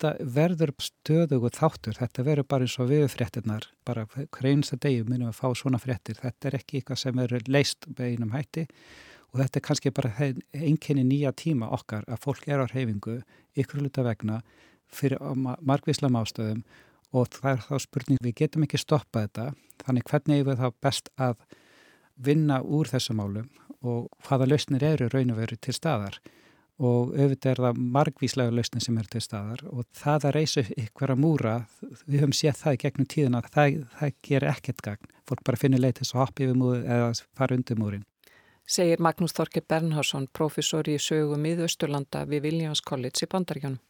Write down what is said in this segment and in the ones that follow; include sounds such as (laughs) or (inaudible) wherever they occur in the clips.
þetta verður stöðugu þáttur, þetta verður bara eins og viðfréttinnar, bara hverjumsta degi minnum að fá svona fréttir, þetta er ekki eitthvað sem verður leist beinum hætti og þetta er kannski bara einkenni nýja tíma okkar að fólk er á reyfingu ykkur luta vegna fyrir margvíslam ástöðum og það er þá spurning, við getum ekki stoppað þetta, þannig hvernig er við þá best að vinna úr þessum málum og hvaða lausnir eru raun og veru til staðar og auðvitað er það margvíslega lausni sem er til staðar og það að reysa ykkur að múra, við höfum séð það í gegnum tíðina, það, það ger ekkert gagn. Fólk bara finnir leið til að hoppa yfir múri eða fara undir múrin Segir Magnús Þorke Bernharsson, professor í sögum í Östurlanda við Williams College í Bandaríkjónum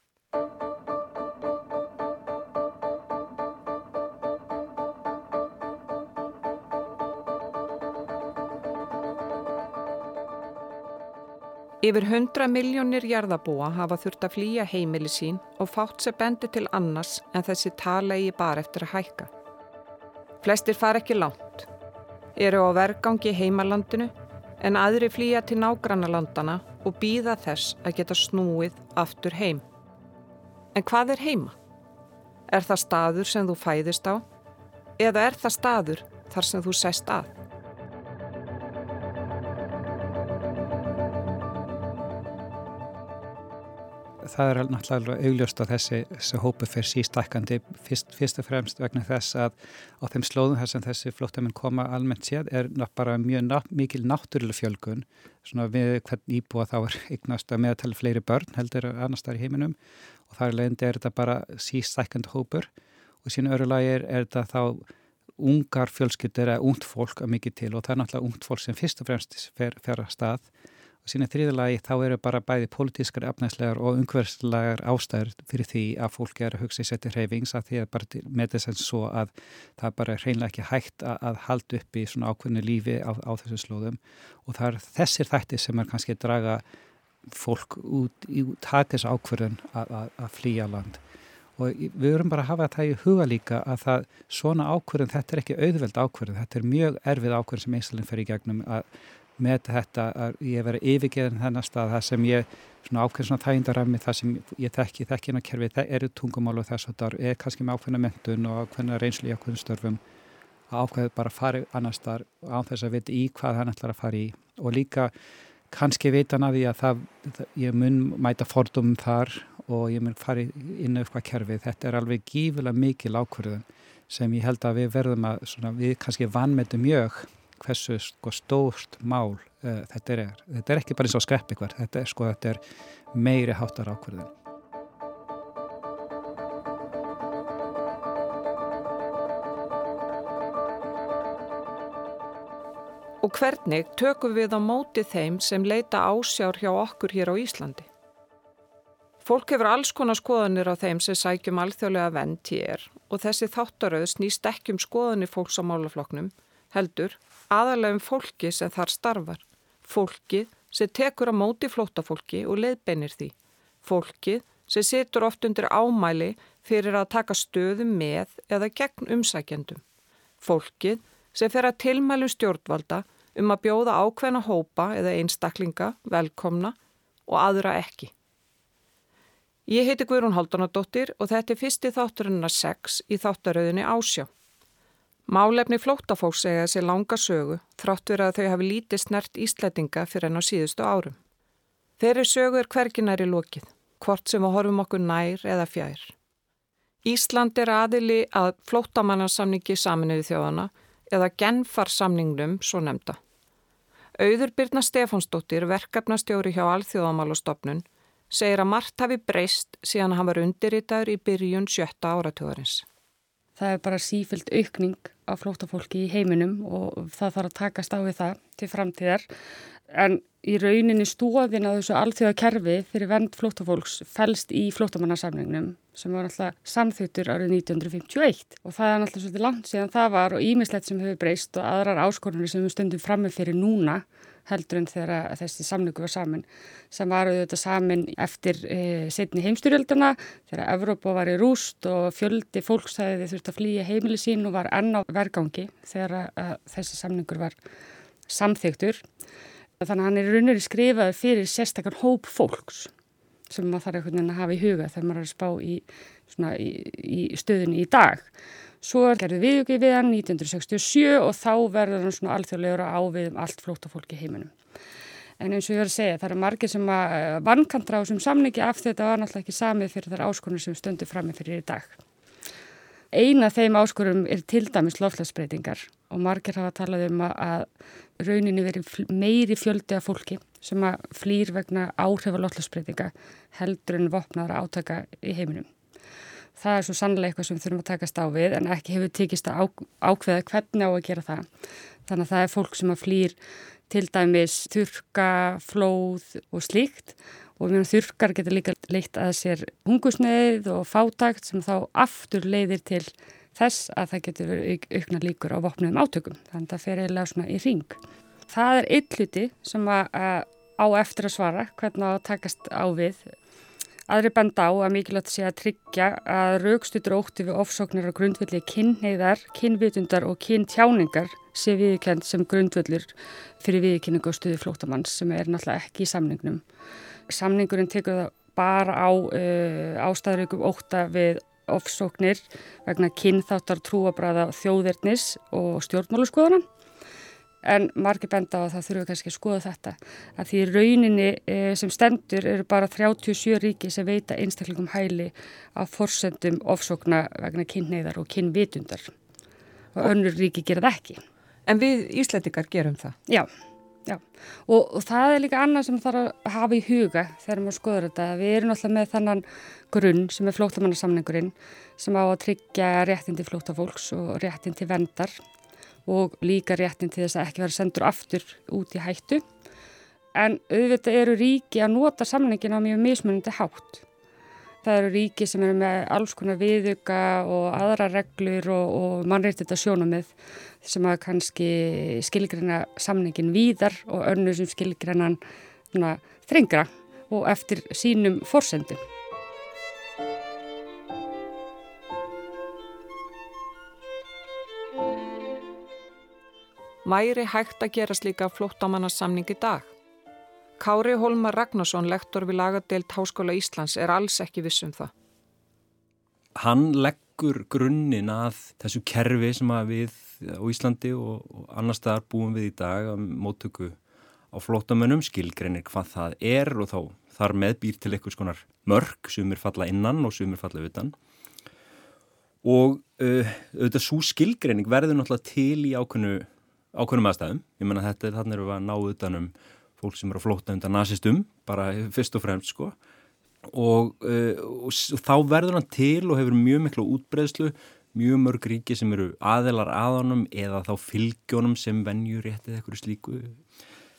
Yfir 100 miljónir jarðabúa hafa þurft að flýja heimili sín og fátt sér bendi til annars en þessi tala í bara eftir að hækka. Flestir far ekki langt, eru á vergangi heimalandinu en aðri flýja til nágrannalandana og býða þess að geta snúið aftur heim. En hvað er heima? Er það staður sem þú fæðist á? Eða er það staður þar sem þú sest að? Það er náttúrulega augljóst að þessi, þessi hópu fyrir sístækandi fyrst, fyrst og fremst vegna þess að á þeim slóðum þess að þessi flóttamenn koma almennt séð er bara mjög ná, mikil náttúrulega fjölgun. Svona við hvern íbúa þá er eignast að meðtala fleiri börn heldur annars þar í heiminum og þar leðindi er þetta bara sístækandi hópur og sín öru lagi er, er þetta þá ungar fjölskyldur eða ungt fólk að mikið til og það er náttúrulega ungt fólk sem fyrst og fremst fer, fer að stað og sína þriðalagi þá eru bara bæði pólitískar, afnæslegar og umhverfslegar ástæður fyrir því að fólki er að hugsa í seti hreyfings að því að bara með þess að svo að það bara hreinlega ekki hægt að, að halda upp í svona ákveðinu lífi á, á þessu slóðum. Og það er þessir þættir sem er kannski að draga fólk út í takis ákverðun að, að, að flýja land. Og við verum bara að hafa það í huga líka að það svona ákverðun, þetta er ekki auðveld ákverðun, þetta er mjög erfið ákverðun sem Íslandin fer í gegnum að með þetta að ég veri yfirgeðin þennan stað það sem ég svona ákveð svona þægindarami það sem ég þekki þekkina kerfi það eru tungumál og þess að það er kannski með ákveðna mentun og ákveðna reynslu í ákveðnum störfum að ákveð bara fari annar stað á þess að vita í hvað hann ætlar að fara í. Og líka kannski veitan að því að það, ég mun mæta fordum þar og ég mun fari inn á eitthvað kerfi. Þetta er alveg gífilega mikil ákverðun sem ég held að við verðum að svona, við kannski vannmetum mjög hversu sko, stórt mál uh, þetta er. Þetta er ekki bara eins og skrepp eitthvað, þetta sko, þetta er meiri háttar ákverðin. Og hvernig tökum við á móti þeim sem leita ásjár hjá okkur hér á Íslandi? Fólk hefur alls konar skoðanir á þeim sem sækjum alþjóðlega vend hér og þessi þáttaröð snýst ekki um skoðanir fólks á málafloknum heldur aðalega um fólki sem þar starfar, fólki sem tekur á móti flótafólki og leiðbeinir því, fólki sem situr oft undir ámæli fyrir að taka stöðum með eða gegn umsækjandum, fólki sem fer að tilmælu stjórnvalda um að bjóða ákveðna hópa eða einstaklinga velkomna og aðra ekki. Ég heiti Guðrún Haldunadóttir og þetta er fyrsti þátturinnar 6 í þáttaröðinni Ásjá. Málefni flóttafólks segja þessi langa sögu þrátt verið að þau hafi lítið snert íslætinga fyrir enn á síðustu árum. Þeirri sögu er hverginar í lokið, hvort sem við horfum okkur nær eða fjær. Ísland er aðili að flóttamannarsamningi saminuði þjóðana eða genfarsamningnum svo nefnda. Auður Birna Stefánsdóttir, verkefnastjóri hjá Alþjóðamálastofnun, segir að margt hafi breyst síðan hann var undirritaður í byrjun sjötta áratugurins. Það er bara sífild aukning á flóttafólki í heiminum og það þarf að takast á við það til framtíðar. En í rauninni stóðin að þessu alþjóða kerfi fyrir vend flóttafólks fælst í flóttamannarsamningnum sem var alltaf samþjóttur árið 1951 og það er alltaf svolítið langt síðan það var og ímislegt sem hefur breyst og aðrar áskorunir sem við stundum framme fyrir núna heldur en þegar þessi samningu var saman sem var auðvitað saman eftir e, setni heimstyrjölduna þegar Evrópa var í rúst og fjöldi fólks það þurfti að flýja heimili sín og var enn á vergangi þegar þessi samningur var samþygtur. Þannig að hann er raunverið skrifaði fyrir sérstakar hóp fólks sem maður þarf einhvern veginn að hafa í huga þegar maður er að spá í, í, í stöðunni í dag. Svo gerði viðjöki við hann 1967 og þá verður hann svona alþjóðlegur að ávið um allt flóttafólki heiminum. En eins og ég var að segja, það eru margir sem eh, vankantra á þessum samningi af þetta var náttúrulega ekki samið fyrir þar áskonur sem stundu frammi fyrir í dag. Eina þeim áskorum er til dæmis lofslagsbreytingar og margir hafa talað um að rauninni veri meiri fjöldi af fólki sem að flýr vegna áhrifa lofslagsbreytinga heldur en vopnaðara átaka í heiminum. Það er svo sannlega eitthvað sem við þurfum að takast á við en ekki hefur tekist að ákveða hvernig á að gera það. Þannig að það er fólk sem að flýr til dæmis þurka, flóð og slíkt og þurkar getur líka leitt að sér hungusneið og fátakt sem þá aftur leiðir til þess að það getur aukna líkur á vopnum átökum. Þannig að það fer eiginlega svona í ring. Það er ylluti sem að, að á eftir að svara hvernig að takast á við. Aðri benda á að mikilvægt sé að tryggja að raukstutur ótti við ofsóknir á grundvilli kynheiðar, kynvitundar og kyntjáningar sé viðkjönd sem grundvillur fyrir viðkynningu og stuði flótamanns sem er náttúrulega ekki í samningnum. Samningurinn tekur það bara á uh, ástæðurökum óta við ofsóknir vegna kynþáttar trúabræða þjóðverðnis og stjórnmáluskoðunan en margir benda á að það þurfum kannski að skoða þetta að því rauninni uh, sem stendur eru bara 37 ríki sem veita einstaklingum hæli á forsendum ofsókna vegna kynneiðar og kynvitundar og önnur ríki gera það ekki. En við Íslandikar gerum það? Já. Já, og, og það er líka annað sem þarf að hafa í huga þegar maður skoður þetta. Við erum alltaf með þannan grunn sem er flóttamannarsamningurinn sem á að tryggja réttin til flóttafólks og réttin til vendar og líka réttin til þess að ekki vera sendur aftur út í hættu. En auðvitað eru ríki að nota samningin á mjög mismunandi hátt. Það eru ríki sem eru með alls konar viðuga og aðra reglur og, og mannreitt sjónamið sem að kannski skilgreina samningin víðar og önnur sem skilgreina þrengra og eftir sínum fórsendum. Væri hægt að gera slíka flóttamannarsamning í dag? Kári Holmar Ragnarsson, lektor við lagadeilt Háskóla Íslands, er alls ekki vissum það. Hann leggur grunninn að þessu kerfi sem við á Íslandi og, og annar staðar búum við í dag að móttöku á flótamönnum, skilgreinir hvað það er og þá þar með býr til eitthvað skonar mörg, sumir falla innan og sumir falla utan. Og uh, auðvitað svo skilgreining verður náttúrulega til í ákveðnu, ákveðnum aðstæðum. Ég menna þetta, þannig erum við að ná utanum fólk sem eru að flóta undan nazistum, bara fyrst og fremst sko og, uh, og, þá verður hann til og hefur mjög miklu útbreðslu, mjög mörg ríki sem eru aðelar aðanum eða þá fylgjónum sem venjur réttið eitthvað slíku.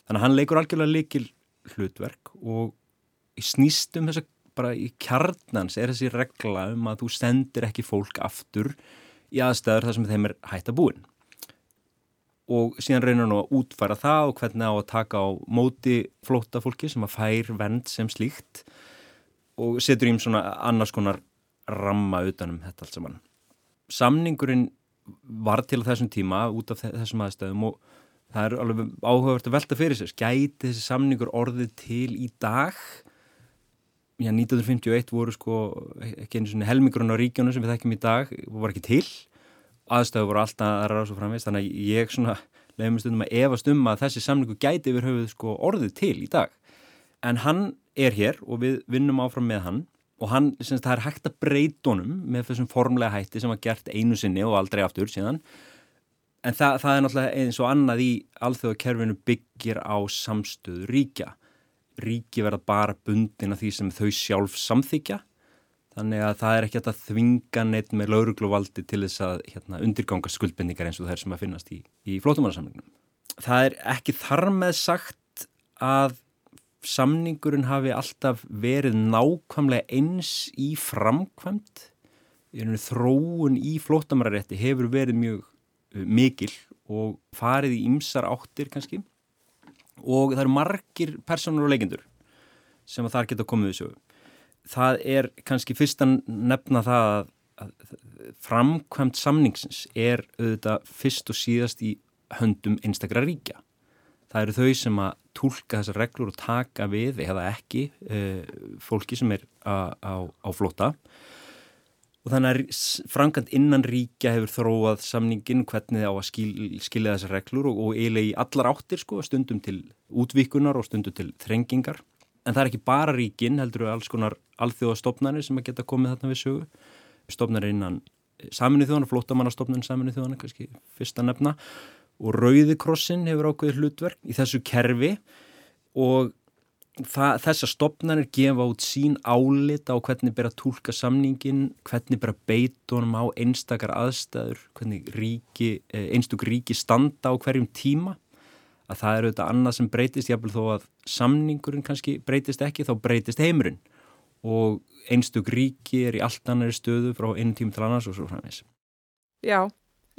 Þannig að hann leikur algjörlega leikil hlutverk og í snýstum þess að bara í kjarnans er þessi regla um að þú sendir ekki fólk aftur í aðstæður þar sem þeim er hægt að búin og síðan reynir hann að útfæra það og hvernig á að taka á móti flóta fólki sem að fær vend sem slíkt og setur ím svona annars konar ramma utanum þetta allt saman. Samningurinn var til þessum tíma út af þessum aðstæðum og það er alveg áhugavert að velta fyrir sér. Gæti þessi samningur orðið til í dag? Já, 1951 voru sko ekki einu svona helmingurinn á ríkjónu sem við þekkjum í dag, voru ekki til aðstöðu voru alltaf aðra og svo framvist þannig að ég svona leiðum stundum að efast um að þessi samlingu gæti yfir höfuð sko orðið til í dag. En hann er hér og við vinnum áfram með hann. Og hann, semst, það er hægt að breytunum með þessum formlega hætti sem var gert einu sinni og aldrei aftur síðan. En það, það er náttúrulega eins og annað í alþjóðakerfinu byggir á samstöðu ríkja. Ríki verða bara bundin af því sem þau sjálf samþykja Þannig að það er ekki að þvinga neitt með laurugluvaldi til þess að hérna, undirganga skuldbendingar eins og þær sem að finnast í, í flótumannarsamlingnum. Það er ekki þar með sagt að samningurinn hafi alltaf verið nákvæmlega eins í framkvæmt. Þróun í flótamararétti hefur verið mjög uh, mikil og farið í ymsar áttir kannski og það eru margir personur og leikindur sem að þar geta komið þessu það er kannski fyrst að nefna það að, framkvæmt samningsins er auðvitað fyrst og síðast í höndum einstakra ríkja. Það eru þau sem að tólka þessar reglur og taka við eða ekki uh, fólki sem er á, á, á flóta og þannig að frangand innan ríkja hefur þróað samningin hvernig á að skil, skilja þessar reglur og, og eiginlega í allar áttir sko, stundum til útvíkunar og stundum til þrengingar en það er ekki bara ríkin heldur við alls konar alþjóðastofnarnir sem að geta komið þarna við sögu. Stofnarnir innan saminuð þjóðana, flótamannastofnun saminuð þjóðana, kannski fyrsta nefna. Og Rauðikrossin hefur ákveðið hlutverk í þessu kerfi. Og þessar stopnarnir gefa út sín álit á hvernig ber að tólka samningin, hvernig ber að beitunum á einstakar aðstæður, hvernig ríki, eh, einstuk ríki standa á hverjum tíma að það eru þetta annað sem breytist, jáfnvel þó að samningurinn kannski breytist ekki, þá breytist heimurinn og einstug ríki er í allt annari stöðu frá einu tíma til annars og svo framins. Já,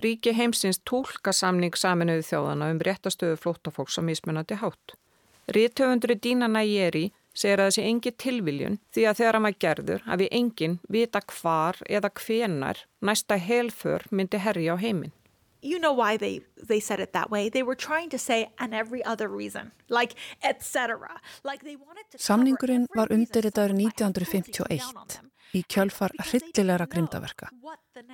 ríki heimsins tólka samning saminuðu þjóðana um réttastöðu flóttafólks á mismunandi hátt. Rítöfundri Dína Nægeri segir að þessi engi tilviljun því að þegar að maður gerður að við enginn vita hvar eða hvenar næsta helför myndi herja á heiminn you know why they they said it that way. They were trying to say and every other reason, like etc. Like they wanted to Samningurinn var undirritaður 1951 í kjölfar hryllilegra grimdaverka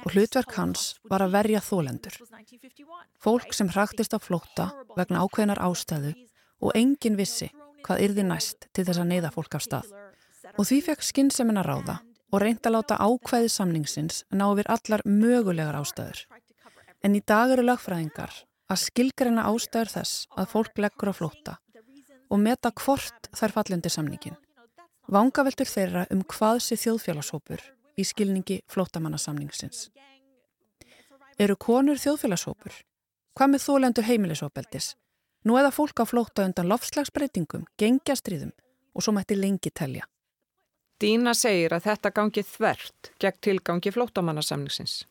og hlutverk hans var að verja þólendur. Fólk sem hraktist á flótta vegna ákveðnar ástæðu og engin vissi hvað yrði næst til þess að neyða fólk af stað. Og því fekk skynnsemina ráða og reynda láta ákveði samningsins ná yfir allar mögulegar ástæður. En í dag eru lagfræðingar að skilgreina ástæður þess að fólk leggur á flóta og meta hvort þær fallundi samningin. Vangaveltur þeirra um hvað sé þjóðfélagshópur í skilningi flótamannasamningsins. Eru konur þjóðfélagshópur? Hvað með þólendur heimilisópeldis? Nú eða fólk á flóta undan lofslagsbreytingum, gengjastriðum og svo mætti lengi telja. Dína segir að þetta gangi þvert gegn tilgangi flótamannasamningsins.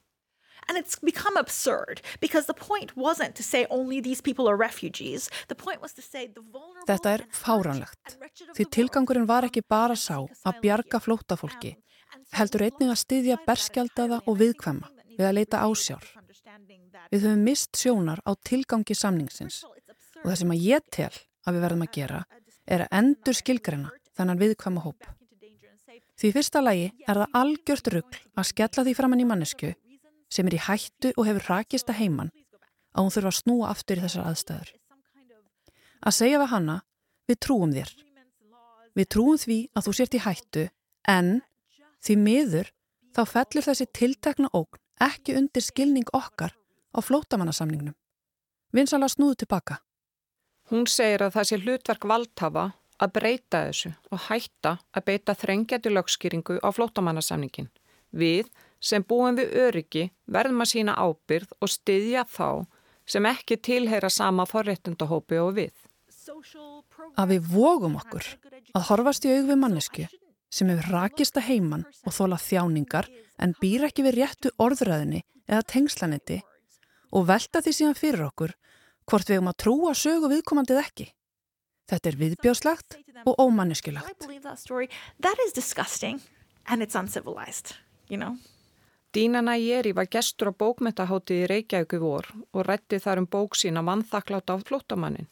And it's become absurd because the point wasn't to say only these people are refugees. The point was to say the vulnerable... Þetta er fáránlegt. Því tilgangurinn var ekki bara sá að bjarga flótafólki, heldur einnig að styðja berskjaldaða og viðkvæma við að leita ásjár. Við höfum mist sjónar á tilgangi samningsins og það sem að ég tel að við verðum að gera er að endur skilgrena þannan viðkvæma hóp. Því fyrsta lagi er það algjört rugg að skella því framann í mannesku sem er í hættu og hefur rakist að heiman að hún þurfa að snúa aftur í þessar aðstæður. Að segja við hanna, við trúum þér. Við trúum því að þú sért í hættu en því miður þá fellur þessi tiltekna ógn ekki undir skilning okkar á flótamannasamningnum. Vinsala snúðu tilbaka. Hún segir að það sé hlutverk valdhafa að breyta þessu og hætta að beita þrengjandi lögskýringu á flótamannasamningin. Við sem búum við öryggi verðum að sína ábyrð og styðja þá sem ekki tilheyra sama forréttundahópi og við. Að við vogum okkur að horfast í aug við mannesku sem hefur rakist að heiman og þóla þjáningar en býr ekki við réttu orðræðinni eða tengslanetti og velta því síðan fyrir okkur hvort við um að trúa sögu viðkomandið ekki. Þetta er viðbjóðslagt og ómanneskilagt. And it's uncivilized, you know. Dína Nægeri var gestur á bókmyndahátið í Reykjavíku vor og rætti þar um bók sína mannþakklátt á flótamannin.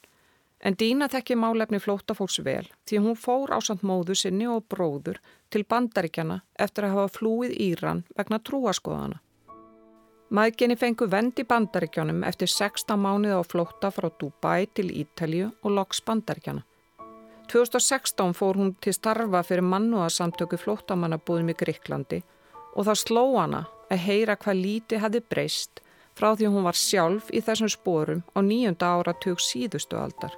En Dína þekki málefni flótafólks vel því hún fór ásand móðu sinni og bróður til bandaríkjana eftir að hafa flúið Íran vegna trúaskoðana. Maðginni fengu vend í bandaríkjanum eftir 16 mánuði á flóta frá Dubai til Ítalju og loks bandaríkjana. 2016 fór hún til starfa fyrir mannúðarsamtöku flótamannabúðum í Greiklandi og það sló hana að heyra hvað líti hafi breyst frá því hún var sjálf í þessum sporum á nýjunda áratug síðustu aldar.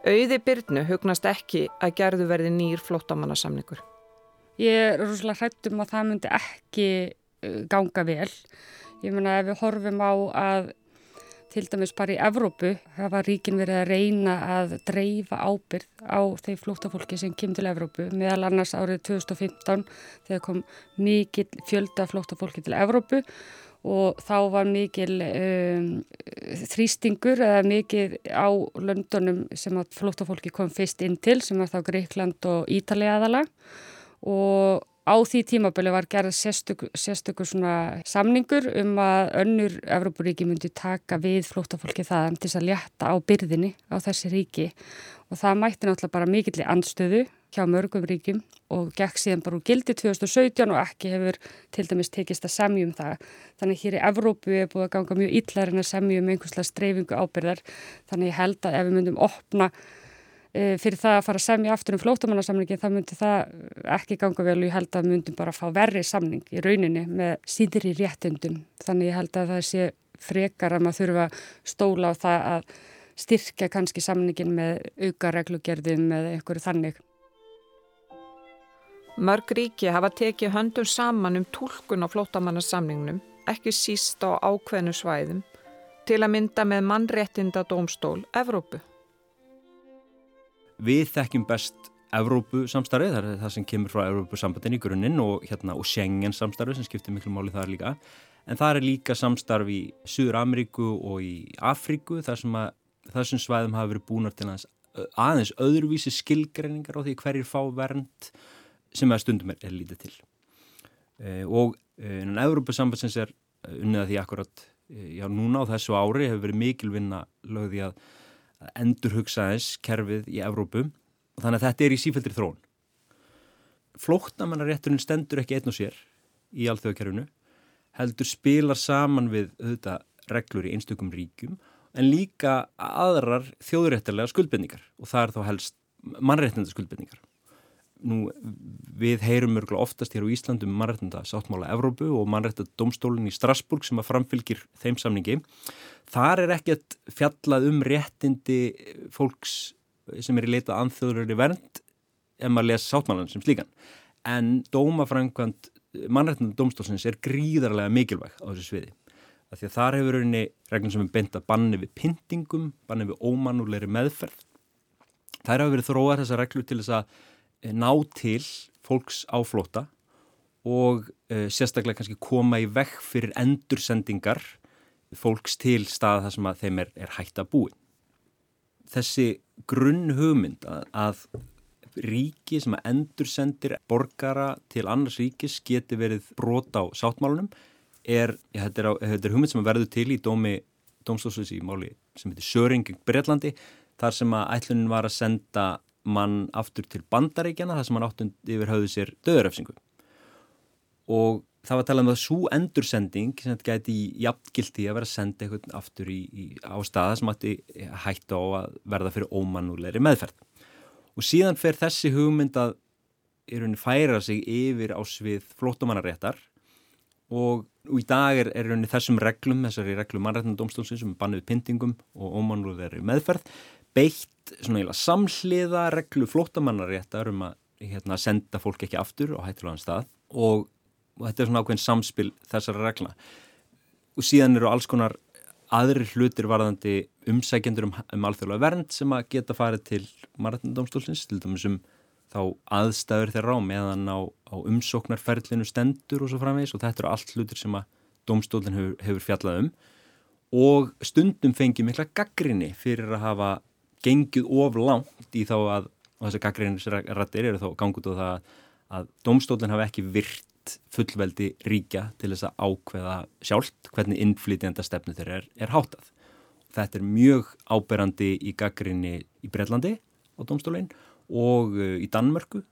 Auði Byrnu hugnast ekki að gerðu verði nýr flóttamannasamningur. Ég er rosalega hrættum að það myndi ekki uh, ganga vel. Ég menna ef við horfum á að til dæmis bara í Evrópu hafa ríkin verið að reyna að dreifa ábyrð á þeim flóttafólki sem kemur til Evrópu meðal annars árið 2015 þegar kom mikil fjölda flóttafólki til Evrópu og þá var mikil um, þrýstingur eða mikil á löndunum sem að flóttafólki kom fyrst inn til sem var þá Greikland og Ítalið aðala og á því tímabili var gerð sérstökur, sérstökur samningur um að önnur Evrópuríki myndi taka við flóttafólki það til að létta á byrðinni á þessi ríki og það mætti náttúrulega bara mikill í anstöðu hjá mörgum ríkjum og gekk síðan bara úr gildi 2017 og ekki hefur til dæmis tekist að semjum það. Þannig hér í Evrópu er búið að ganga mjög yllar en að semjum einhverslega streyfingu ábyrðar. Þannig ég held að ef við myndum opna fyrir það að fara að semja aftur um flótamannarsamningi þá myndi það ekki ganga vel og ég held að myndum bara að fá verri samning í rauninni með síðri réttundum. Þannig ég held að það sé frekar að maður þurfa stóla á það að styrkja kannski samningin með auka reglugerðum eða einhverju þannig. Mörg ríki hafa tekið höndum saman um tólkun á flótamannarsamningnum, ekki síst á ákveðnu svæðum, til að mynda með mannréttinda dómstól Evrópu. Við þekkjum best Evrópu samstarfið, það er það sem kemur frá Evrópu sambandin í grunninn og, hérna, og Schengen samstarfið sem skiptir miklu máli þar líka. En það er líka samstarf í Suður Ameríku og í Afríku þar sem þessum svæðum hafa verið búinar til aðeins, aðeins öðruvísi skilgreiningar á því hverjir fá vernd sem að stundum er, er lítið til e, og en eh, Európa-sambandsins er eh, unnið að því akkurat já núna á þessu ári hefur verið mikilvinna lögði að, að endur hugsa þess kerfið í Evrópu. Og þannig að þetta er í sífældri þrón Flóttamannarétturinn stendur ekki einn og sér í alþjóðakerfinu heldur spilar saman við auðvitað reglur í einstökum ríkum en líka aðrar þjóðuréttilega skuldbendingar og það er þá helst mannréttinda skuldbendingar nú við heyrum mörgulega oftast hér á Íslandum mannrættenda sáttmála Evrópu og mannrættenda domstólinn í Strasburg sem að framfylgir þeim samningi. Þar er ekkert fjallað um réttindi fólks sem er í leitað anþjóðurari vernd en maður lesa sáttmálan sem slíkan. En dómafrænkvæmt mannrættenda domstólsins er gríðarlega mikilvæg á þessu sviði. Því að þar hefur rauninni reglum sem er beint að banni við pyntingum, banni við ómannulegri meðferð. Er að verið þróað þessa reglu til þess að ná til fólks á flóta og uh, sérstaklega kannski koma í vekk fyrir endursendingar fólks til stað þar sem að þeim er, er hægt að búi. Þessi grunn hugmynd að, að ríki sem að endursendir borgara til annars ríkis geti verið brota á sáttmálunum er, ja, þetta, er á, þetta er hugmynd sem að verður til í dómi dómstofsins í máli sem heitir Söringing Breitlandi þar sem að ætlunin var að senda mann aftur til bandaríkjana þar sem hann áttund yfir höfðu sér döðuröfsingu og það var að tala um að svo endursending sem þetta gæti í jafngildi að vera að senda eitthvað aftur í, í, á staða sem átti hægt á að verða fyrir ómannulegri meðferð. Og síðan fer þessi hugmynd að í rauninni færa sig yfir á svið flótumannaréttar og, og í dag er, er rauninni þessum reglum, þessari reglum mannrættandomstólsins sem um bannuð pyntingum og ómannulegri meðferð beitt samhliða reglu flótamannaréttar um að hérna, senda fólk ekki aftur á hættilegan stað og, og þetta er svona ákveðin samspil þessara regla og síðan eru alls konar aðri hlutir varðandi umsækjendur um, um alþjóðlega vernd sem að geta farið til margindómstólsins til dæmis um þá aðstæður þeirra á meðan á, á umsóknarferlinu stendur og svo framvegs og þetta eru allt hlutir sem að domstólinn hefur, hefur fjallað um. Og stundum fengi mikla gaggrinni fyrir að hafa gengið of langt í þá að þessar gaggrinnisrættir eru þá gangut og það að domstólinn hafi ekki virt fullveldi ríkja til þess að ákveða sjálft hvernig innflytjanda stefnu þeirra er, er hátað. Þetta er mjög áberandi í gaggrinni í Breitlandi á domstólinn og uh, í Danmörku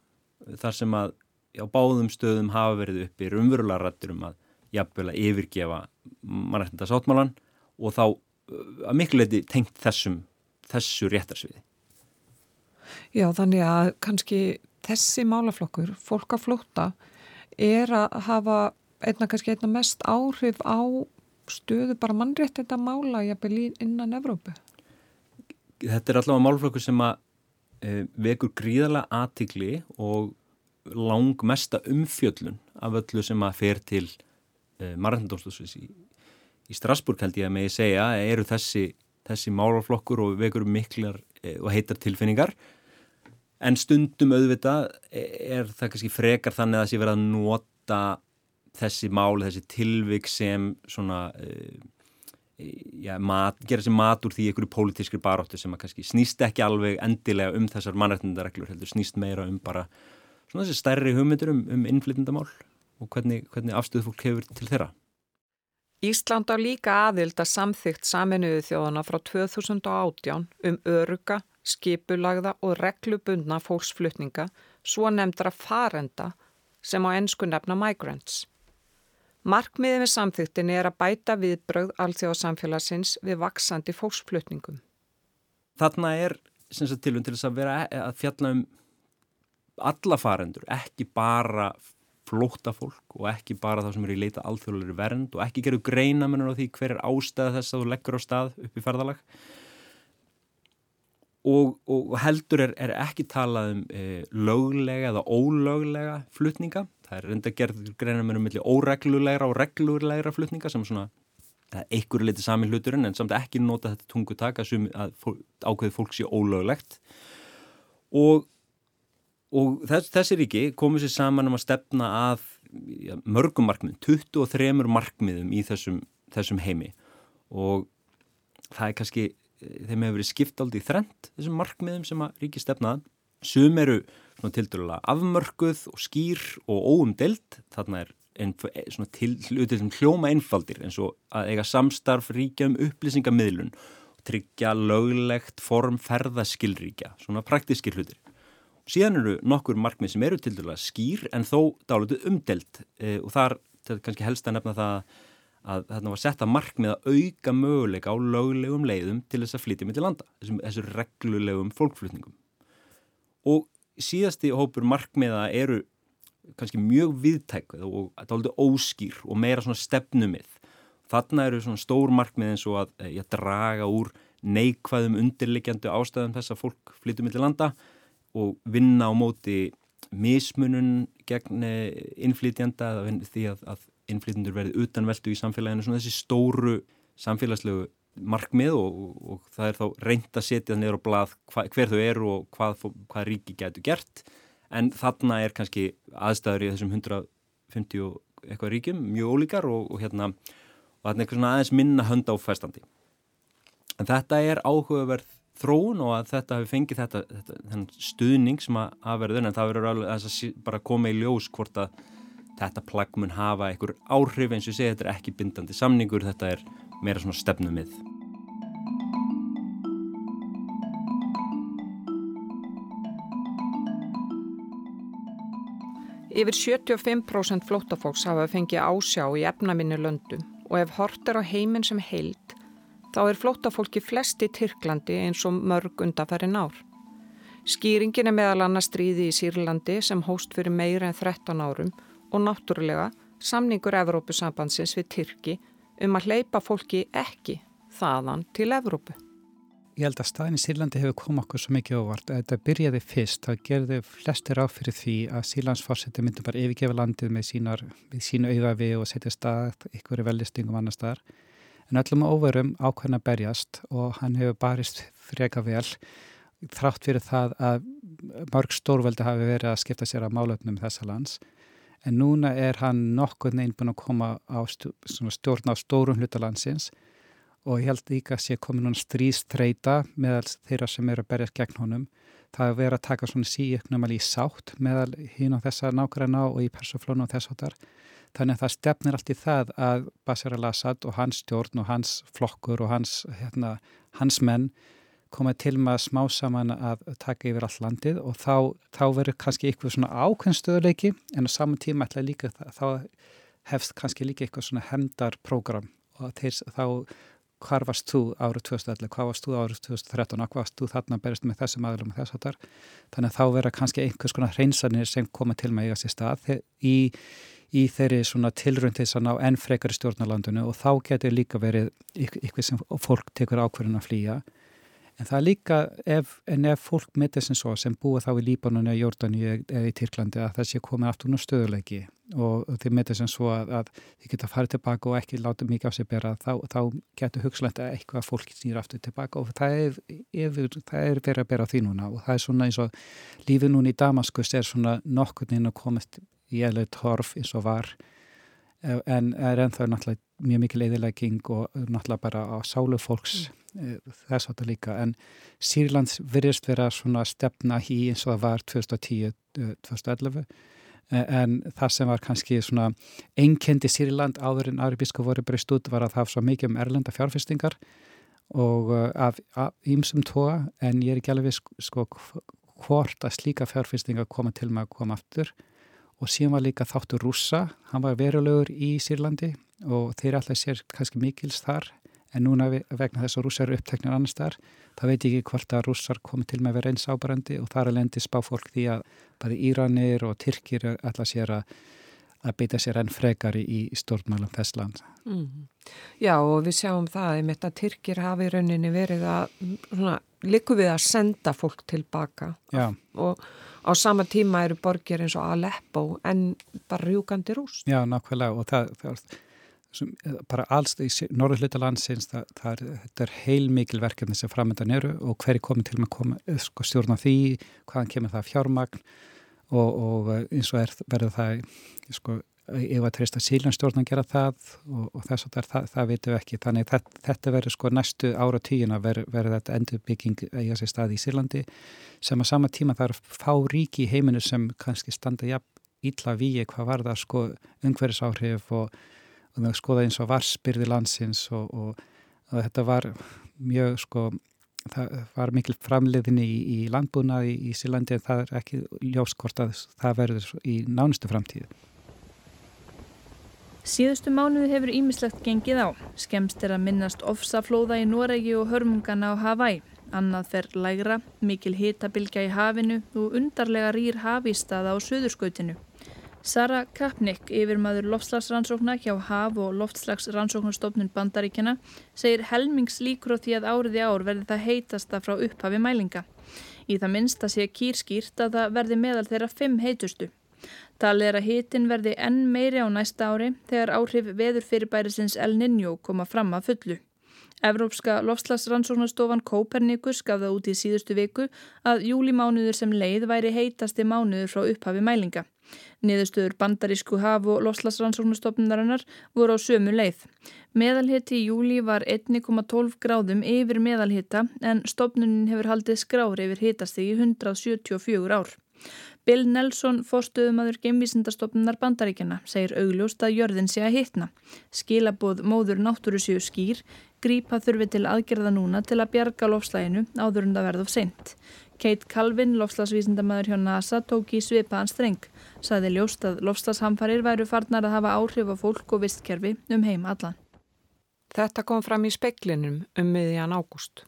þar sem að á báðum stöðum hafa verið uppi rumverulega rættur um að jafnvel að yfirgefa mannættinda sáttmálan og þá uh, að miklu leiti tengt þessum þessu réttarsviði. Já, þannig að kannski þessi málaflokkur, fólk að flóta, er að hafa einna kannski einna mest áhrif á stöðu bara mannréttinda mála jafnvel innan Evrópu. Þetta er allavega málaflokkur sem að e, vekur gríðarlega aðtikli og lang mesta umfjöllun af öllu sem að fer til e, mannréttindómsdómsins í, í Strasburg held ég að megi segja eru þessi þessi málaflokkur og vekur miklar eh, og heitar tilfinningar en stundum auðvitað er það kannski frekar þannig að sé verið að nota þessi mál, þessi tilvik sem svona uh, já, mat, gera þessi mat úr því einhverju pólitískri baróttu sem að kannski snýst ekki alveg endilega um þessar mannrættindareglur, heldur snýst meira um bara svona þessi stærri hugmyndur um, um innflytjandamál og hvernig, hvernig afstöðu fólk hefur til þeirra. Ísland á líka aðild að samþygt saminuðu þjóðana frá 2018 um öruga, skipulagða og reglubundna fólksflutninga svo nefndra farenda sem á ennsku nefna migrants. Markmiðið með samþyktin er að bæta viðbröð alþjóðsamfélagsins við vaksandi fólksflutningum. Þarna er tilum til þess að vera að fjalla um alla farendur, ekki bara flóta fólk og ekki bara það sem eru í leita alþjóðlega vernd og ekki gerur greina mennur á því hver er ástæða þess að þú leggur á stað upp í ferðalag. Og, og heldur er, er ekki talað um e, löglega eða ólöglega flutninga. Það er reynda gerður greina mennur um óreglulegra og reglulegra flutninga sem svona einhver leiti sami hluturinn en samt ekki nota þetta tungutak að, að fólk, ákveði fólk sé ólöglegt. Og og þess, þessi ríki komið sér saman um að stefna að ja, mörgum markmiðum, 23 markmiðum í þessum, þessum heimi. Og það er kannski þeim hefur verið skipt aldrei þrent þessum markmiðum sem að ríki stefnað sum eru til dærulega afmörguð og skýr og óumdelt þarna er svona til sem hljóma einfaldir eins og að eiga samstarf ríkja um upplýsingamidlun og tryggja löglegt form ferðaskilríkja, svona praktískir hlutir Síðan eru nokkur markmið sem eru til dæla skýr en þó dálitið umdelt e, og þar kannski helst að nefna það að þarna var sett að markmið að auka möguleika á löglegum leiðum til þess að flytja með til landa, þessum, þessum reglulegum fólkflutningum. Og síðasti hópur markmiða eru kannski mjög viðtækvað og dálitið óskýr og meira svona stefnumið. Þarna eru svona stór markmið eins og að, að e, draga úr neikvæðum undirliggjandi ástæðum þess að fólk flytja með til landa og vinna á móti mismunun gegn eh, innflytjanda því að, að innflytjandur verði utanveldu í samfélaginu svona þessi stóru samfélagslegu markmið og, og, og það er þá reynd að setja það niður á blað hva, hver þau eru og hvað, hvað ríki getur gert. En þarna er kannski aðstæður í þessum 150 eitthvað ríkjum mjög ólíkar og, og hérna og þarna er eitthvað svona aðeins minna hönd á fæstandi en þetta er áhugaverð þróun og að þetta hefur fengið þetta, þetta stuðning sem að aðverður en það verður alveg að bara koma í ljós hvort að þetta plagg mun hafa einhver áhrif eins og segja þetta er ekki bindandi samningur, þetta er meira svona stefnumið. Yfir 75% flótafólks hafa fengið ásjá í efnaminni löndum og ef hort er á heiminn sem heild þá er flóttafólki flesti Tyrklandi eins og mörg undanfæri nár. Skýringin er meðal annars stríði í Sýrlandi sem hóst fyrir meira en 13 árum og náttúrulega samningur Evrópusambandsins við Tyrki um að hleypa fólki ekki þaðan til Evrópu. Ég held að staðin í Sýrlandi hefur komið okkur svo mikið óvart. Þetta byrjaði fyrst, það gerði flestir áfyrir því að Sýrlandsfórseti myndi bara yfirgefa landið með, sínar, sínu auðafi og setja stað ykkur velistingum annar staðar en öllum óverum ákveðin að berjast og hann hefur barist freka vel þrátt fyrir það að mörg stórveldi hafi verið að skipta sér að málöfnum þessa lands. En núna er hann nokkuð neinn búin að koma á stjórn á stórum hlutalandsins og ég held líka að sé komið núna strístreita meðal þeirra sem eru að berjast gegn honum. Það er verið að taka svona síöknum alveg í sátt meðal hín á þessa nákvæmna og í persóflónu og þess áttar Þannig að það stefnir allt í það að Bashar al-Assad og hans stjórn og hans flokkur og hans, hérna, hans menn komið til að smá saman að taka yfir all landið og þá, þá verður kannski eitthvað svona ákveðnstöðuleiki en á saman tíma ætla líka þá hefst kannski líka eitthvað svona hendarprogram og þeir, þá hvar varst þú árið 2011, hvað varst þú árið 2013 og hvað varst þú þarna berist með þessum aðlum og þess að þar þannig að þá verður kannski einhvers konar hreinsanir sem koma til með eiga sér stað. Í í þeirri svona tilrönd þess að ná enn frekari stjórnalandinu og þá getur líka verið ykkur sem fólk tekur ákverðin að flýja. En það er líka, ef, en ef fólk með þessum svo sem búa þá í Líbanonu, Jordani eða í Tyrklandi að það sé komið aftur nú stöðuleiki og, þeir með þessum svo að, að þið geta farið tilbaka og ekki láta mikið á sig bera, þá, þá getur hugslegt að eitthvað fólk snýr aftur tilbaka og það er, yfir, það er verið að bera því núna og það er svona eins og lífið núna í Damaskus er svona nokkurnin að komast í eðlega torf eins og var. En er ennþá náttúrulega mjög mikil eðilegging og náttúrulega bara á sálu fólks mm. þess að þetta líka. En Sýrlands virðist vera svona stefna í eins og það var 2010-2011 en það sem var kannski svona einkendi Sýrland áður en Arabíska voru breyst út var að það var svo mikið um erlenda fjárfestingar og af ímsum tóa en ég er ekki alveg sko hvort að slíka fjárfestingar koma til með að koma aftur og síðan var líka þáttur rúsa, hann var verulegur í Sýrlandi og þeir alltaf sér kannski mikils þar. En núna vegna þess að rússar eru uppteknir annars þar, þá veit ég ekki hvort að rússar komi til með að vera eins ábærandi og þar er lendi spá fólk því að bæði Íranir og Tyrkir alltaf sér að, að beita sér enn frekari í, stjórnmælum þess land. Mm. Já og við sjáum það einmitt að Tyrkir hafi rauninni verið að liku við að senda fólk tilbaka Já. og á sama tíma eru borgir eins og Aleppo en bara rjúkandi rúst. Já, nákvæmlega og það, það sem, bara alls í norður hluta landsins það, það er, þetta er heil mikil verkefni sem framöndan eru og hverju komið til með koma, eh, sko, stjórna því, hvaðan kemur það fjármagn og, og eh, eins og er, verður það sko, ef að treysta sílanstjórn að gera það og, og þess að það, það veitum við ekki. Þannig þetta, þetta verður sko næstu ára tíun að verður ver þetta endurbygging í þessi staði í Sýrlandi sem að sama tíma það er fá ríki í heiminu sem kannski standa jafn ítla víi hvað var það sko umhverfisáhrif og, og það skoða eins og varsbyrði landsins og þetta var mjög sko það var mikil framleiðinni í, í landbúnaði í, í Sýrlandi en það er ekki ljóskort að það verður í nánustu framtíðu Síðustu mánuði hefur ímislegt gengið á. Skemst er að minnast ofsaflóða í Noregi og hörmungana á Hawaii. Annað fer lægra, mikil hitabilgja í hafinu og undarlega rýr hafístaða á söðurskautinu. Sara Kapnik, yfirmaður loftslagsrannsókna hjá Haf- og loftslagsrannsóknarstofnun Bandaríkjana, segir helmings líkur á því að áriði ár verði það heitasta frá upphafi mælinga. Í það minnst að sé kýrskýrt að það verði meðal þeirra fimm heitustu. Talið er að hitin verði enn meiri á næsta ári þegar áhrif veðurfyrirbærisins El Niño koma fram að fullu. Evrópska lofslagsrannsóknarstofan Kopernikus gaf það út í síðustu viku að júlimánuður sem leið væri heitasti mánuður frá upphafi mælinga. Niðurstöður bandarísku haf- og lofslagsrannsóknarstofnunarinnar voru á sömu leið. Meðalhitti í júli var 1,12 gráðum yfir meðalhitta en stofnunin hefur haldið skrári yfir hitasti í 174 ár. Bill Nelson, fórstuðumadur geimvísindastofnunar bandaríkjana, segir augljóst að jörðin sé að hitna. Skilaboð móður náttúru séu skýr, grípa þurfi til aðgerða núna til að bjarga lofslæginu áður en það verði of seint. Kate Calvin, lofslagsvísindamæður hjá NASA, tók í svipaðan streng. Saði ljóst að lofslagshamfarir væru farnar að hafa áhrif á fólk og vistkerfi um heima allan. Þetta kom fram í speklinum um miðjan ágúst.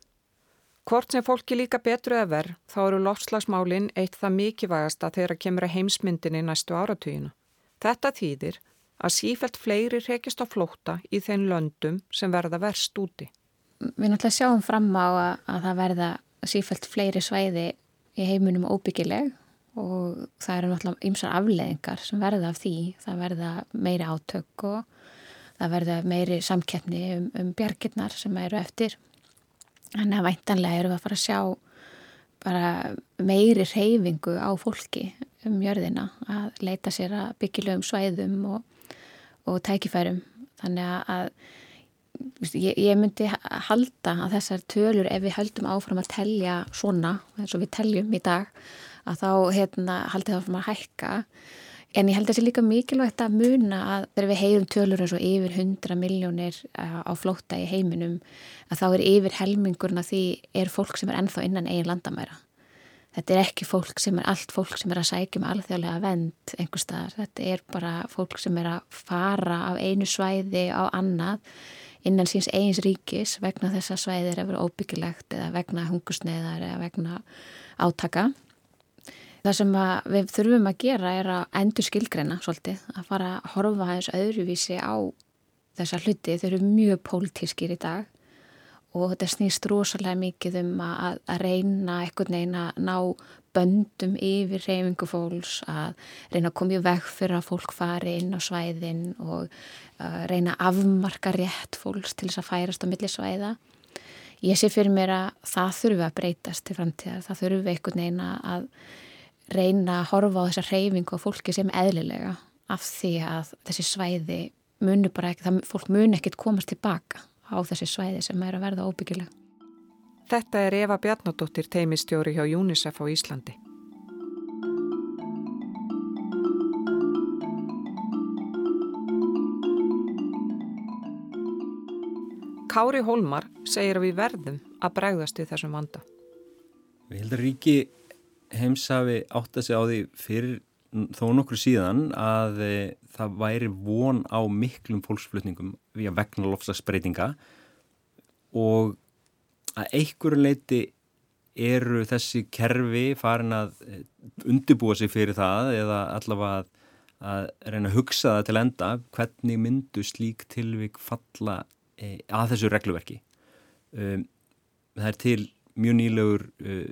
Hvort sem fólki líka betru eða verð, þá eru loftslagsmálinn eitt það mikilvægasta þegar að kemur að heimsmyndinni næstu áratugina. Þetta þýðir að sífælt fleiri rekist á flóta í þeim löndum sem verða verst úti. Við náttúrulega sjáum fram á að, að það verða sífælt fleiri svæði í heiminum óbyggileg og það eru náttúrulega ymsar afleðingar sem verða af því. Það verða meiri átök og það verða meiri samkeppni um, um bjarginnar sem eru eftir Þannig að væntanlega eru við að fara að sjá bara meiri reyfingu á fólki um jörðina að leita sér að byggilegum svæðum og, og tækifærum. Þannig að ég, ég myndi halda að þessar tölur ef við höldum áfram að telja svona eins og við teljum í dag að þá hérna, haldi það áfram að hækka En ég held að það sé líka mikilvægt að muna að þegar við heyrum tölur eins og yfir 100 miljónir eh, á flótta í heiminum að þá er yfir helmingurna því er fólk sem er ennþá innan eigin landamæra. Þetta er ekki fólk sem er allt fólk sem er að sækja með alþjóðlega vend einhver staðar. Þetta er bara fólk sem er að fara af einu svæði á annað innan síns eigins ríkis vegna þess að svæðir er vera óbyggilegt eða vegna hungusneiðar eða vegna átaka. Það sem við þurfum að gera er að endur skilgreina svolítið, að fara að horfa aðeins öðruvísi á þessa hluti. Þau eru mjög pólitískir í dag og þetta snýst rosalega mikið um að, að reyna einhvern veginn að ná böndum yfir reyfingu fólks, að reyna að koma í veg fyrir að fólk fari inn á svæðin og uh, reyna að afmarka rétt fólks til þess að færast á millisvæða. Ég sé fyrir mér að það þurfu að breytast til framtíðar, það þurfu einhvern veginn að reyna að horfa á þessa reyfingu og fólki sem eðlilega af því að þessi svæði munu bara ekki, það, fólk munu ekkit komast tilbaka á þessi svæði sem er að verða óbyggilega. Þetta er Eva Bjarnadóttir teimistjóri hjá UNICEF á Íslandi. Kári Hólmar segir að við verðum að bregðast við þessum vanda. Við heldum að ríki heims hafi átt að segja á því fyrir þó nokkur síðan að e, það væri von á miklum fólksflutningum við að vegna lofslagsbreytinga og að einhverju leiti eru þessi kerfi farin að e, undibúa sig fyrir það eða allavega að, að reyna að hugsa það til enda hvernig myndu slík tilvík falla e, að þessu regluverki. Um, það er til mjög nýlegur uh,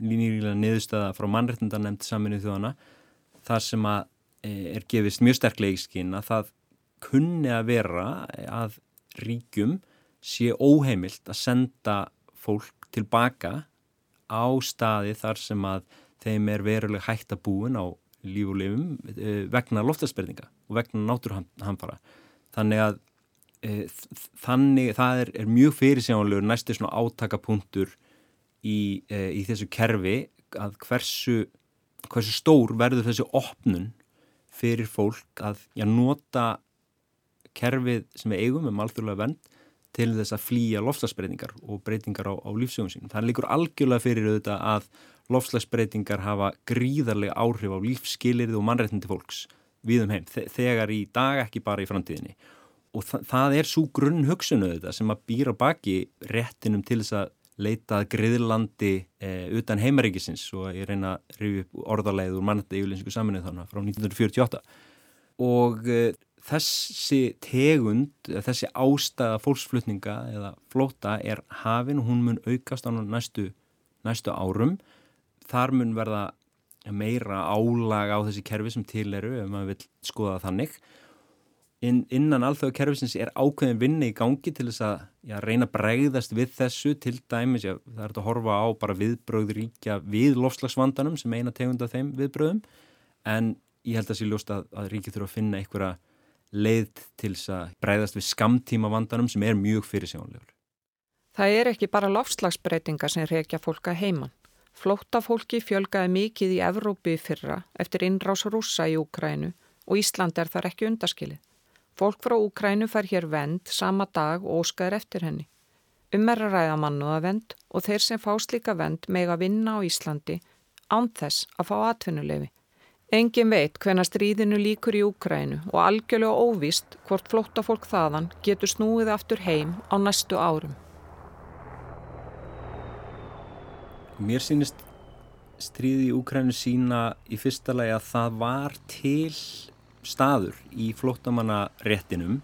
nýlega niðurstaða frá mannreitnda nefnd saminu þjóðana þar sem að e, er gefist mjög sterklega í skinn að það kunni að vera að ríkjum sé óheimilt að senda fólk tilbaka á staði þar sem að þeim er veruleg hægt að búin á líf og lifum e, vegna loftasperninga og vegna náturhamfara. Þannig að þannig, það er, er mjög fyrirsjónlegur næstu svona átakapunktur í, e, í þessu kerfi að hversu, hversu stór verður þessi opnun fyrir fólk að já, nota kerfið sem við eigum um alþjóðlega vend til þess að flýja lofslagsbreytingar og breytingar á, á lífsögum sínum. Það líkur algjörlega fyrir auðvitað að lofslagsbreytingar hafa gríðarlega áhrif á lífskilirði og mannrættindi fólks við um heim, þegar í dag ekki bara í framtíðinni og þa það er svo grunn hugsunuð þetta sem að býra baki réttinum til þess að leitað griðlandi e, utan heimaríkisins og ég reyna að rifja upp orðarleið úr mannætti yfirleysingu saminuð þannig frá 1948 og e, þessi tegund, þessi ástæða fólksflutninga eða flóta er hafin og hún mun aukast á næstu, næstu árum. Þar mun verða meira álag á þessi kerfi sem til eru ef maður vil skoða þannig inn, innan alþjóðu kerfisins er ákveðin vinni í gangi til þess að já, reyna að bregðast við þessu til dæmis, já, það er að horfa á bara viðbröð ríkja við lofslagsvandanum sem eina tegund af þeim viðbröðum en ég held að sé ljóst að, að ríki þurfa að finna einhverja leið til þess að bregðast við skamtíma vandanum sem er mjög fyrirsjónlegur. Það er ekki bara lofslagsbreytinga sem reykja fólka heimann. Flóta fólki fjölgaði mikið í Evrópi fyrra eftir innrás rúsa í Úkrænu og Ísland er þar ekki undaskilið. Fólk frá Úkrænu fær hér vend sama dag og óskaður eftir henni. Um er að ræða mannuða vend og þeir sem fá slíka vend meg að vinna á Íslandi án þess að fá atvinnulefi. Engin veit hvena stríðinu líkur í Úkrænu og algjörlega óvist hvort flóttafólk þaðan getur snúið aftur heim á næstu árum. Mér sínist stríði í Úkrænu sína í fyrsta lagi að það var til staður í flóttamannaréttinum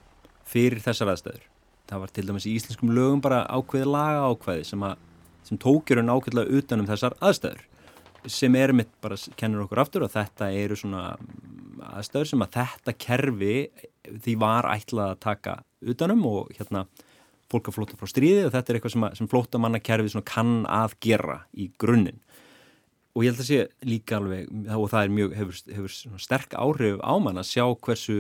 fyrir þessar aðstæður. Það var til dæmis í íslenskum lögum bara ákveði laga ákveði sem, sem tókjur en ákveðlega utanum þessar aðstæður sem er mitt bara kennur okkur aftur og þetta eru svona aðstæður sem að þetta kerfi því var ætlað að taka utanum og hérna fólk að flóta frá stríði og þetta er eitthvað sem, sem flótamannakerfi kann að gera í grunninn og ég held að sé líka alveg og það mjög, hefur, hefur sterk áhrif á mann að sjá hversu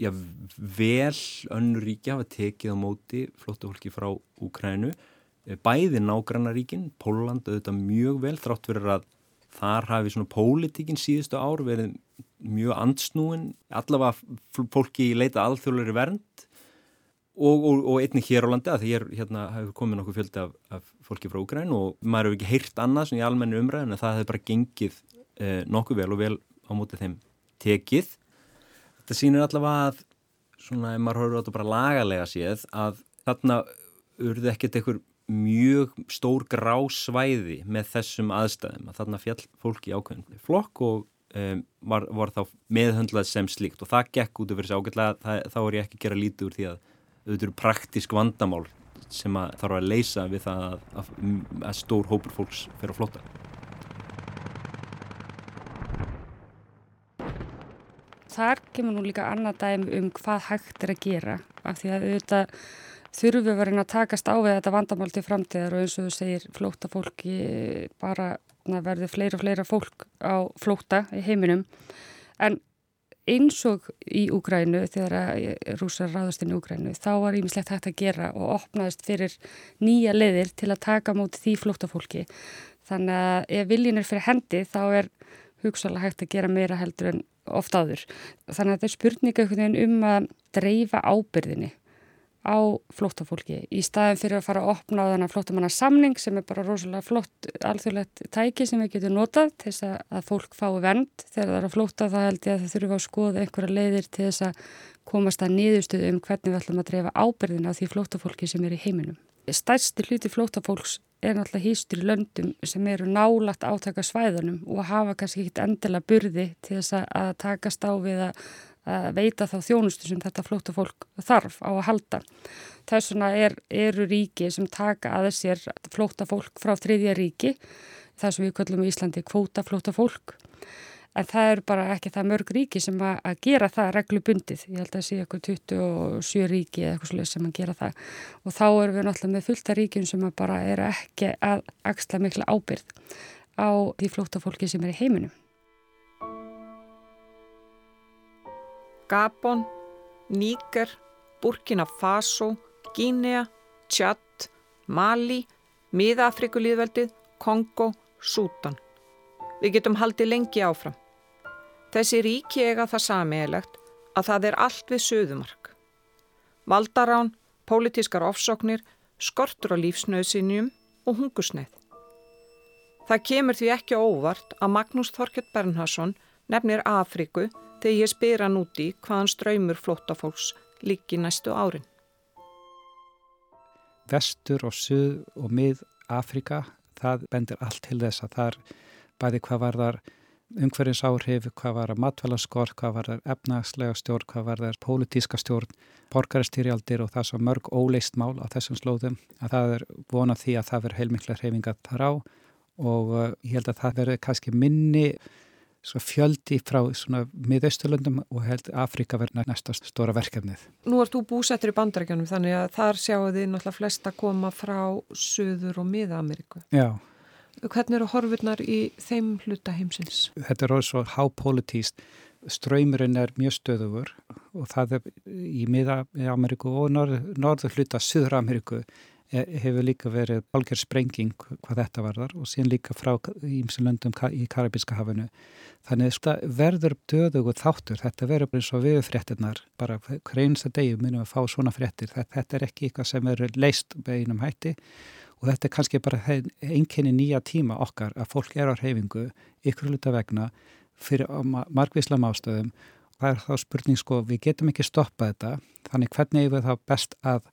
já, vel önnur ríkja hafa tekið á móti flóttahólki frá Úkrænu eh, bæði nágrannaríkin, Póland auðvitað mjög vel þrátt verið að þar hafi svona pólitíkin síðustu ár verið mjög ansnúin allavega fólki leita alþjóðlega vernd og, og, og einnig hér á landi að því hér hérna, hefur komið nokkuð fjöldi af, af fólki frá Úgræn og maður hefur ekki heyrt annað svona í almennu umræðin en það hefur bara gengið eh, nokkuð vel og vel á mótið þeim tekið. Þetta sýnir allavega að svona ef maður horfður á þetta bara lagalega séð að þarna urði ekkert einhver mjög stór grá svæði með þessum aðstæðum að þarna fjall fólki ákveðin flokk og um, var, var þá meðhundlað sem slíkt og það gekk út af þessu ágætlega þá er ég ekki að gera lítið úr því að auðvitað eru praktísk vandamál sem að þarf að leysa við það að, að, að stór hópur fólks fer að flotta. Þar kemur nú líka annað dæm um hvað hægt er að gera af því að auðvitað þurfum við verið að takast á við þetta vandamál til framtíðar og eins og þú segir flóta fólki bara verður fleira og fleira fólk á flóta í heiminum en eins og í Úgrænu þegar rúsar ráðast inn í Úgrænu þá var ímislegt hægt að gera og opnaðist fyrir nýja leðir til að taka móti því flóttafólki. Þannig að ef viljin er fyrir hendi þá er hugsalega hægt að gera meira heldur en oft áður. Þannig að þetta er spurninga um að dreifa ábyrðinni á flóttafólki í staðin fyrir að fara að opna á þennan flóttamanna samning sem er bara rosalega flott alþjóðlegt tæki sem við getum notað til þess að fólk fái vend þegar það er að flótta þá held ég að það þurfa að skoða einhverja leiðir til þess að komast að niðurstuðu um hvernig við ætlum að dreifa ábyrðin á því flóttafólki sem er í heiminum. Stærsti hluti flóttafólks er náttúrulega hýstur í löndum sem eru nálagt átaka svæðunum og hafa kannski ekkit endela burði til þess að takast á við að að veita þá þjónustu sem þetta flóta fólk þarf á að halda. Þess vegna er, eru ríki sem taka aðeins sér flóta fólk frá þriðja ríki, það sem við kallum í Íslandi kvóta flóta fólk. En það eru bara ekki það mörg ríki sem að, að gera það reglubundið. Ég held að sé eitthvað 27 ríki eða eitthvað slúið sem að gera það. Og þá erum við náttúrulega með fullta ríkjum sem bara eru ekki að axla mikla ábyrð á því flóta fólki sem er í heiminum. Gabon, Níker, Burkina Faso, Gínea, Tjatt, Mali, Miðafrikulíðveldið, Kongo, Sútan. Við getum haldið lengi áfram. Þessi ríki eiga það samiðilegt að það er allt við söðumark. Valdarán, pólitískar ofsóknir, skortur á lífsnöðsinjum og hungusneið. Það kemur því ekki óvart að Magnús Þorkjörn Bernharsson nefnir Afriku þegar ég spyr hann úti hvaðan ströymur flóttafólks líki næstu árin. Vestur og Suð og Mið Afrika, það bendir allt til þess að það er bæði hvað var þar umhverjins áhrif, hvað var að matvælaskort, hvað var þar efnagslega stjórn, hvað var þar pólitíska stjórn, borgaristýrjaldir og það svo mörg óleist mál á þessum slóðum að það er vonað því að það verður heilmikla hreyfinga þar á og uh, ég held að það verður kannski minni fjöldi frá miðausturlöndum og held Afrika verður næsta stóra verkefnið. Nú ert þú búsettur í bandarækjanum þannig að þar sjáu þið náttúrulega flesta koma frá Suður og Miða-Ameríku. Já. Hvernig eru horfurnar í þeim hluta heimsins? Þetta er orðið svo hápolítíst. Ströymurinn er mjög stöðugur og það er í Miða-Ameríku og norð, norður hluta Suður-Ameríku hefur líka verið algjör sprenging hvað þetta varðar og síðan líka frá ímsum löndum í Karabíska hafinu. Þannig að verður döðugu þáttur, þetta verður eins og viðfréttinnar, bara hverjumsta degi minnum að fá svona fréttir. Þetta, þetta er ekki eitthvað sem verður leist beginum hætti og þetta er kannski bara einkenni nýja tíma okkar að fólk er á reyfingu ykkur hluta vegna fyrir margvíslam ástöðum. Það er þá spurning sko, við getum ekki stoppað þetta, þannig hvernig er það best að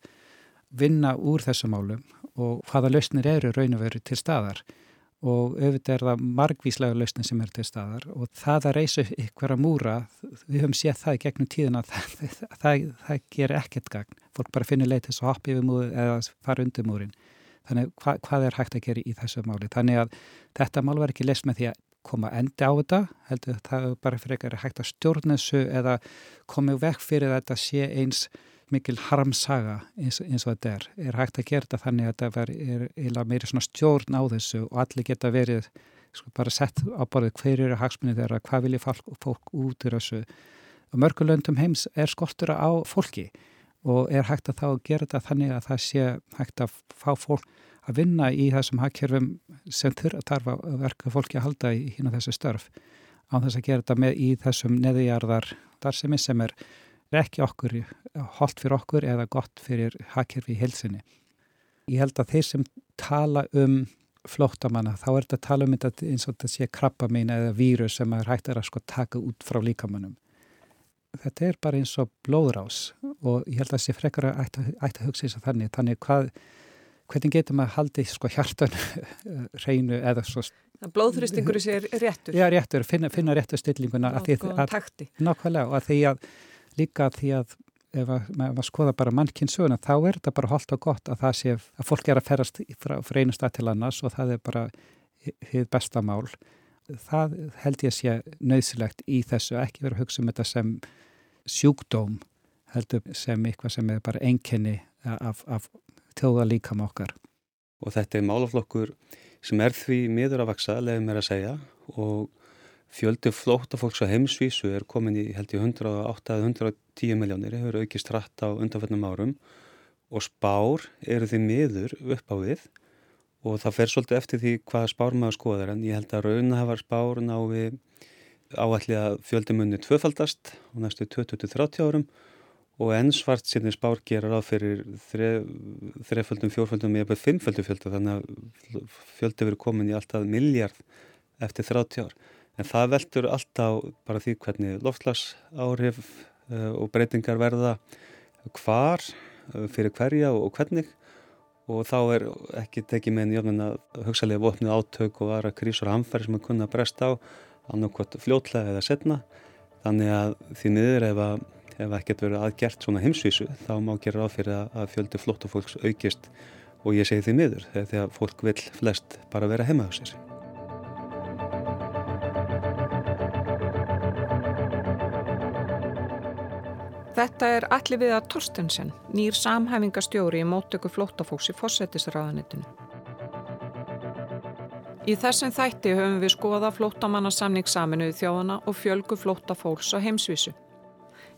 vinna úr þessum málum og hvaða lausnir eru raun og veru til staðar og auðvitað er það margvíslega lausnir sem eru til staðar og það að reysa ykkur að múra, við höfum séð það í gegnum tíðin að það, (laughs) það, það, það ger ekkert gagn. Fólk bara finnir leið til að hoppa yfir múri eða fara undir múrin. Þannig hva, hvað er hægt að gera í þessu máli? Þannig að þetta mál var ekki leist með því að koma endi á þetta, heldur það bara fyrir eitthvað hægt að stjórna þessu eða komið vekk fyrir þetta sé eins mikil harmsaga eins, eins og þetta er. Er hægt að gera þetta þannig að þetta er, er meiri svona stjórn á þessu og allir geta verið sko, bara sett á borðið hver eru hagsmunni þeirra, hvað vilja fólk, fólk út úr þessu. Mörgulöndum heims er skortur á fólki og er hægt að þá gera þetta þannig að það sé hægt að fá fólk að vinna í þessum hagkerfum sem þarf að verka fólki að halda í hína þessu störf á þess að gera þetta með í þessum neðijarðar þar sem er ekki okkur, holdt fyrir okkur eða gott fyrir hakkerfi í helsinni. Ég held að þeir sem tala um flóttamanna, þá er þetta að tala um þetta eins og þetta sé krabba mín eða vírus sem er hægt að sko taka út frá líkamannum. Þetta er bara eins og blóðrás og ég held að það sé frekar að ætti að hugsa þess að þannig. Þannig hvað, hvernig getur maður haldið sko hjartan reynu eða svo... Blóðþristingur er réttur. Já, réttur, finna, finna réttur stillinguna. Nákvæmlega og að því að líka því að ef maður skoða bara mannkynnsöguna þá er þetta bara holdt og gott að það sé að fólk er að ferast frá, frá einu stað til annars og það er bara hið besta mál. Það held ég að sé nöðsilegt í þessu ekki verið að hugsa um þetta sem sjúkdóm heldur sem eitthvað sem er bara enkenni af, af þjóða líkam okkar. Og þetta er málaflokkur sem er því miður að vaksa, lefum mér að segja og Fjöldi flóttafólks á heimsvísu er komin í held í 108-110 miljónir, hefur aukist hratt á undanfennum árum. Og spár eru því miður upp á við. Og það fer svolítið eftir því hvað spár maður skoðar en ég held að raunahafar spár ná við áalli að fjöldimunni tvöfaldast á næstu 20-30 árum. Og ennsvart sérni spár gerar á fyrir þreföldum, fjórföldum eða fimmföldu fjöldu þannig að fjöldi verið komin í alltaf miljard eftir 30 ár. En það veldur alltaf bara því hvernig loftslags áhrif uh, og breytingar verða hvar, uh, fyrir hverja og, og hvernig. Og þá er ekki tekið með njöfnum að hugsalega vopnið átök og aðra krísur hamfæri sem að kunna bresta á annarkot fljótlega eða setna þannig að því miður ef að ef ekkert verið aðgert svona heimsvísu þá má gera ráð fyrir að fjöldi flóttafólks aukist. Og ég segi því miður þegar fólk vil flest bara vera heima á sér. Þetta er allir við að Torstensen, nýr samhæfingastjóri í móttöku flóttafólks í fósettisraðanitinu. Í þessum þætti höfum við skoða flóttamannasamning saminuði þjóðana og fjölgu flóttafólks á heimsvísu.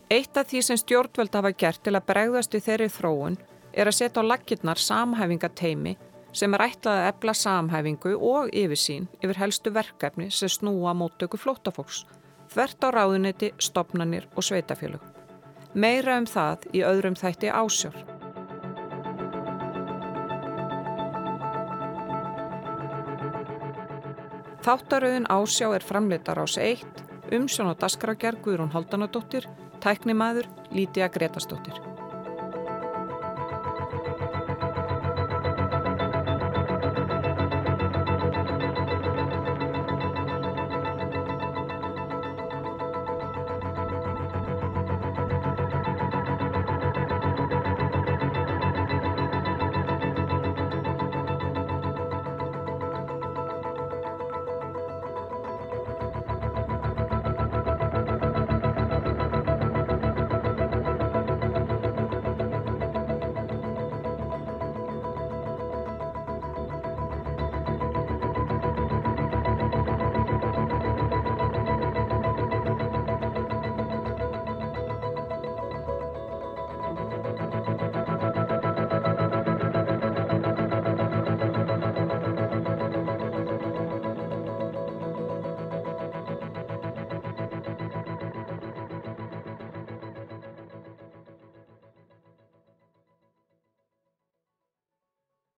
Eitt af því sem stjórnvöld hafa gert til að bregðast við þeirri þróun er að setja á lakirnar samhæfingateimi sem er ætlað að ebla samhæfingu og yfirsýn yfir helstu verkefni sem snúa móttöku flóttafólks, þvert á ráðuneti, stopnanir og sveitafélög. Meira um það í öðrum þætti ásjár. Þáttaröðun ásjá er framleitar ás 1, umsjón og dasgragerð Guðrún Haldanadóttir, tæknimaður Lítiða Gretastóttir.